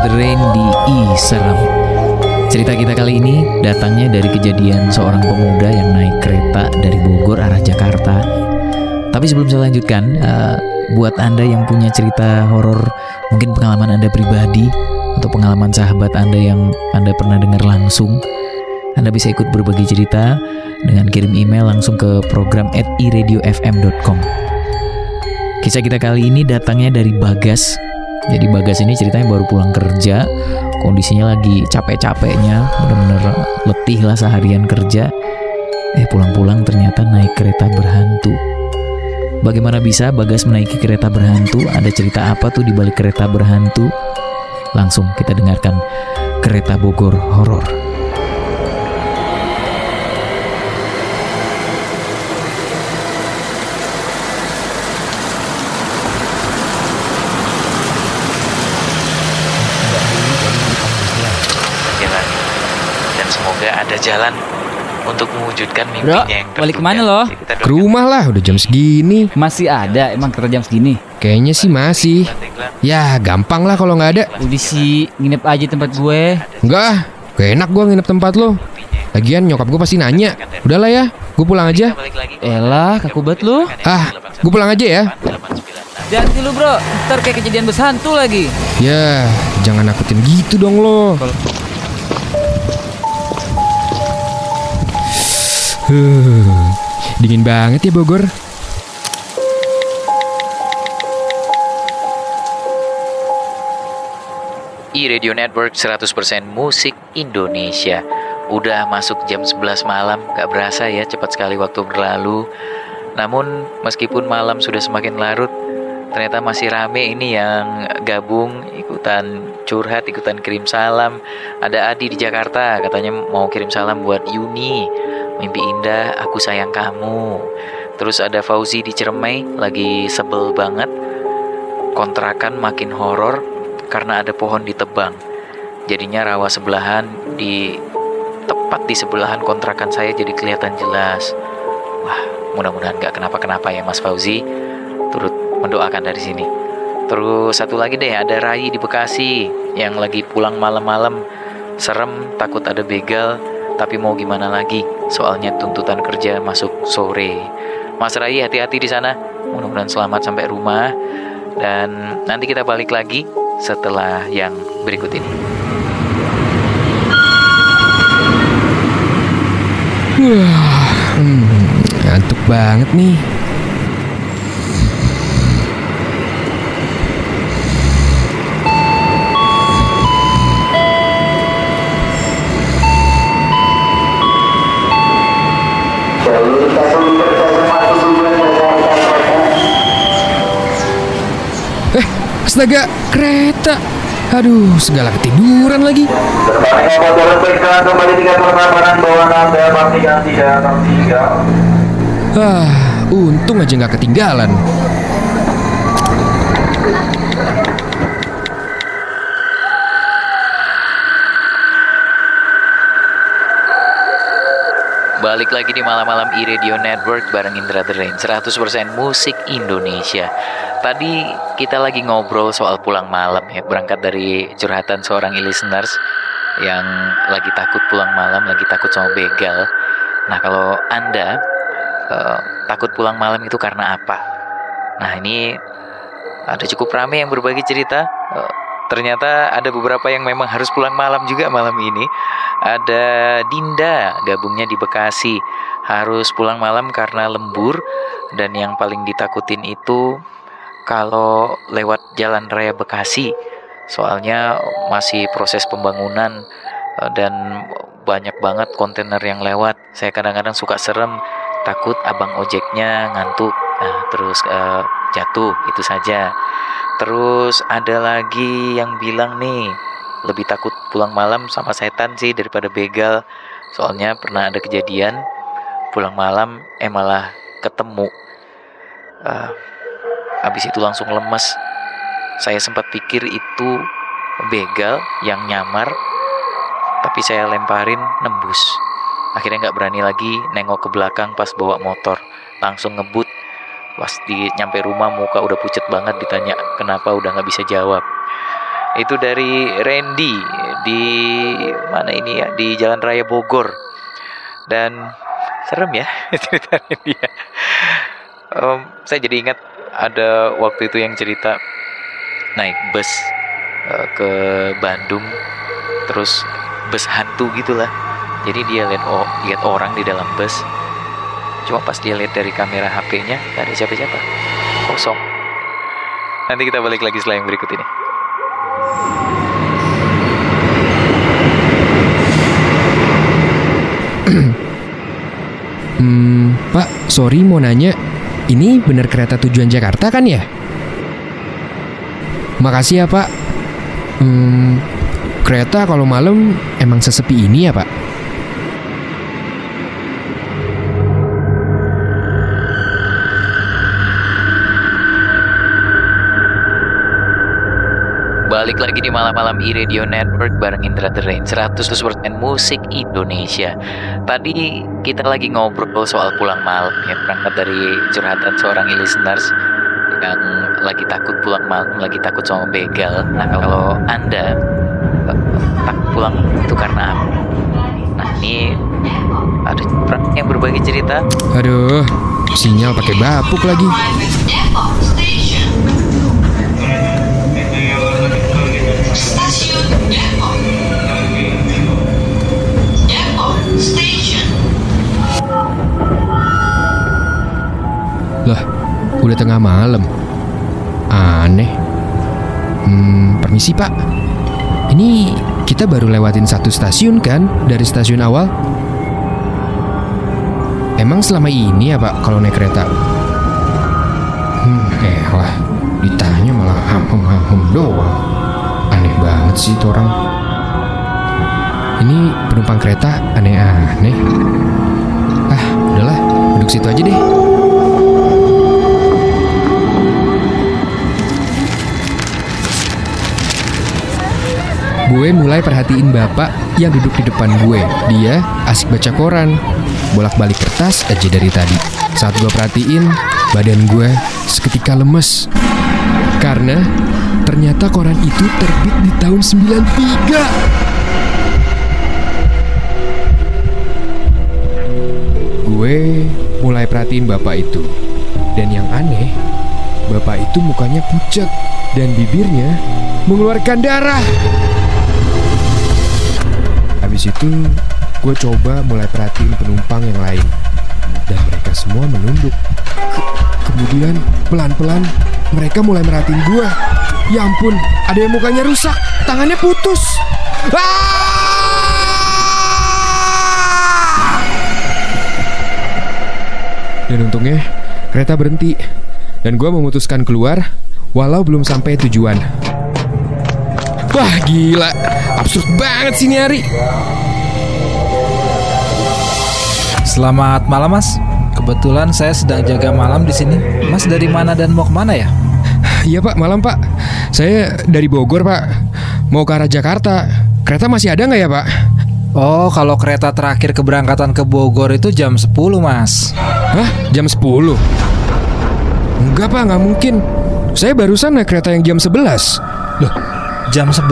Rain di I Serem. Cerita kita kali ini datangnya dari kejadian seorang pemuda yang naik kereta dari Bogor arah Jakarta. Tapi sebelum saya lanjutkan, uh, buat Anda yang punya cerita horor, mungkin pengalaman Anda pribadi atau pengalaman sahabat Anda yang Anda pernah dengar langsung, Anda bisa ikut berbagi cerita dengan kirim email langsung ke program at iradiofm.com. Kisah kita kali ini datangnya dari Bagas. Jadi Bagas ini ceritanya baru pulang kerja, kondisinya lagi capek-capeknya, bener-bener letih lah seharian kerja. Eh pulang-pulang ternyata naik kereta berhantu. Bagaimana bisa Bagas menaiki kereta berhantu? Ada cerita apa tuh di balik kereta berhantu? Langsung kita dengarkan Kereta Bogor Horor. jalan dan ada jalan untuk mewujudkan Bro, mimpinya yang balik tertunda. ke mana lo? Kita Ke rumah lah, udah jam segini. Masih ada emang kerja jam segini. Kayaknya sih masih. Ya, gampang lah kalau nggak ada. Udah sih nginep aja tempat gue. Enggak, gak enak gua nginep tempat lo. Lagian nyokap gue pasti nanya. Udahlah ya, gue pulang aja. balik Elah, kaku banget lu. Ah, gue pulang aja ya. Jangan lu bro, ntar kayak kejadian bersantu lagi. Ya, jangan nakutin gitu dong lo. Huh, dingin banget ya Bogor. E-Radio Network 100% musik Indonesia. Udah masuk jam 11 malam Gak berasa ya cepat sekali waktu berlalu. Namun meskipun malam sudah semakin larut Ternyata masih rame ini yang gabung Ikutan curhat, ikutan kirim salam. Ada Adi di Jakarta Katanya mau kirim salam buat Yuni Mimpi indah, aku sayang kamu Terus ada Fauzi di Ciremai Lagi sebel banget Kontrakan makin horor karena ada pohon ditebang. Jadinya rawa sebelahan di tepat di sebelahan kontrakan saya jadi kelihatan jelas. Wah, mudah-mudahan nggak kenapa-kenapa ya Mas Fauzi. Turut mendoakan dari sini. Terus satu lagi deh ada Rai di Bekasi yang lagi pulang malam-malam. Serem, takut ada begal, tapi mau gimana lagi? Soalnya tuntutan kerja masuk sore. Mas Rai hati-hati di sana. Mudah-mudahan selamat sampai rumah. Dan nanti kita balik lagi setelah yang berikut ini. Hmm, ngantuk banget nih. Eh, astaga, kereta. Aduh, segala ketiduran lagi. Ah, untung aja nggak ketinggalan. Balik lagi di malam-malam e-radio network bareng Indra The Rain 100% musik Indonesia Tadi kita lagi ngobrol soal pulang malam ya Berangkat dari curhatan seorang listeners Yang lagi takut pulang malam, lagi takut sama begal Nah kalau Anda eh, takut pulang malam itu karena apa? Nah ini ada cukup ramai yang berbagi cerita Eh, Ternyata ada beberapa yang memang harus pulang malam juga malam ini. Ada Dinda gabungnya di Bekasi. Harus pulang malam karena lembur. Dan yang paling ditakutin itu kalau lewat jalan raya Bekasi. Soalnya masih proses pembangunan eh, dan banyak banget kontainer yang lewat. Saya kadang-kadang suka serem takut abang ojeknya ngantuk. Nah, terus eh, jatuh itu saja terus ada lagi yang bilang nih lebih takut pulang malam sama setan sih daripada begal. Soalnya pernah ada kejadian pulang malam eh malah ketemu. Eh, habis itu langsung lemes. Saya sempat pikir itu begal yang nyamar, tapi saya lemparin nembus. Akhirnya nggak berani lagi nengok ke belakang pas bawa motor, langsung ngebut. Pas di nyampe rumah muka udah pucet banget ditanya kenapa udah nggak bisa jawab. Itu dari Randy di mana ini ya di Jalan Raya Bogor. Dan serem ya ceritanya dia. Em, saya jadi ingat ada waktu itu yang cerita naik bus eh, ke Bandung terus bus hantu gitulah jadi dia lihat oh, lihat orang di dalam bus cuma pas dia lihat dari kamera HP-nya gak ada siapa-siapa kosong nanti kita balik lagi setelah yang berikut ini Hmm, Pak, sorry mau nanya. Ini bener kereta tujuan Jakarta kan ya? Makasih ya, Pak. Hmm, kereta kalau malam emang sesepi ini ya, Pak? Balik lagi di malam-malam iRadio Network bareng Indra The Rain 100% musik Indonesia Tadi kita lagi ngobrol soal pulang malam ya Berangkat dari curhatan seorang listeners Yang lagi takut pulang malam, lagi takut sama begal Nah kalau Anda eh, takut pulang itu karena apa? Nah ini ada yang berbagi cerita Aduh, sinyal pakai bapuk lagi. Tengah malam. Aneh. Hmm, permisi pak. Ini kita baru lewatin satu stasiun kan dari stasiun awal? Emang selama ini ya pak kalau naik kereta? Hmm, eh lah, ditanya malah ham-ham doang. Aneh banget sih itu orang. Ini penumpang kereta aneh-aneh. Ah, udahlah, duduk situ aja deh. Gue mulai perhatiin bapak yang duduk di depan gue. Dia asik baca koran. Bolak-balik kertas aja dari tadi. Saat gue perhatiin, badan gue seketika lemes. Karena ternyata koran itu terbit di tahun 93. Gue mulai perhatiin bapak itu. Dan yang aneh, bapak itu mukanya pucat dan bibirnya mengeluarkan darah. Habis itu, gue coba mulai perhatiin penumpang yang lain. Dan mereka semua menunduk. Ke- kemudian, pelan-pelan, mereka mulai merhatiin gue. Ya ampun, ada yang mukanya rusak, tangannya putus. Ah! Dan untungnya, kereta berhenti. Dan gue memutuskan keluar, walau belum sampai tujuan. Wah gila, absurd banget sih ini hari. Selamat malam Mas. Kebetulan saya sedang jaga malam di sini. Mas dari mana dan mau ke mana ya? Iya pak, malam pak. Saya dari Bogor pak, mau ke arah Jakarta. Kereta masih ada nggak ya pak? Oh, kalau kereta terakhir keberangkatan ke Bogor itu jam 10 Mas. Hah? Jam 10? Enggak pak, nggak mungkin. Saya barusan naik kereta yang jam 11. Loh, jam 11?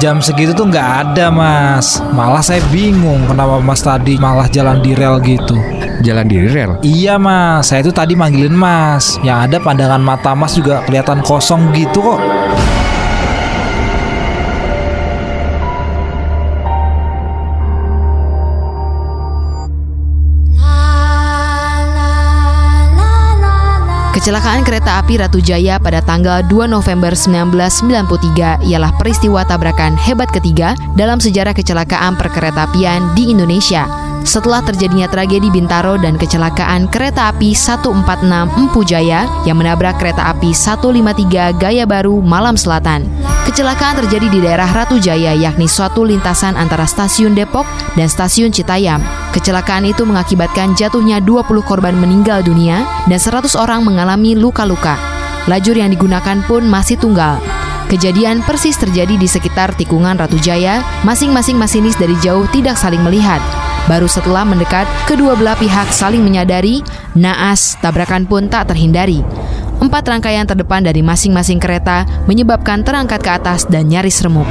Jam segitu tuh nggak ada Mas. Malah saya bingung kenapa Mas tadi malah jalan di rel gitu. Jalan di rel. Iya Mas, saya itu tadi manggilin Mas. Yang ada pandangan mata Mas juga kelihatan kosong gitu kok. Kecelakaan kereta api Ratu Jaya pada tanggal 2 November 1993 ialah peristiwa tabrakan hebat ketiga dalam sejarah kecelakaan perkeretaapian di Indonesia. Setelah terjadinya tragedi Bintaro dan kecelakaan kereta api 146 Empu Jaya yang menabrak kereta api 153 Gaya Baru Malam Selatan. Kecelakaan terjadi di daerah Ratu Jaya yakni suatu lintasan antara stasiun Depok dan stasiun Citayam. Kecelakaan itu mengakibatkan jatuhnya 20 korban meninggal dunia dan 100 orang mengalami luka-luka. Lajur yang digunakan pun masih tunggal. Kejadian persis terjadi di sekitar tikungan Ratu Jaya, masing-masing masinis dari jauh tidak saling melihat. Baru setelah mendekat, kedua belah pihak saling menyadari, naas, tabrakan pun tak terhindari. Empat rangkaian terdepan dari masing-masing kereta menyebabkan terangkat ke atas dan nyaris remuk.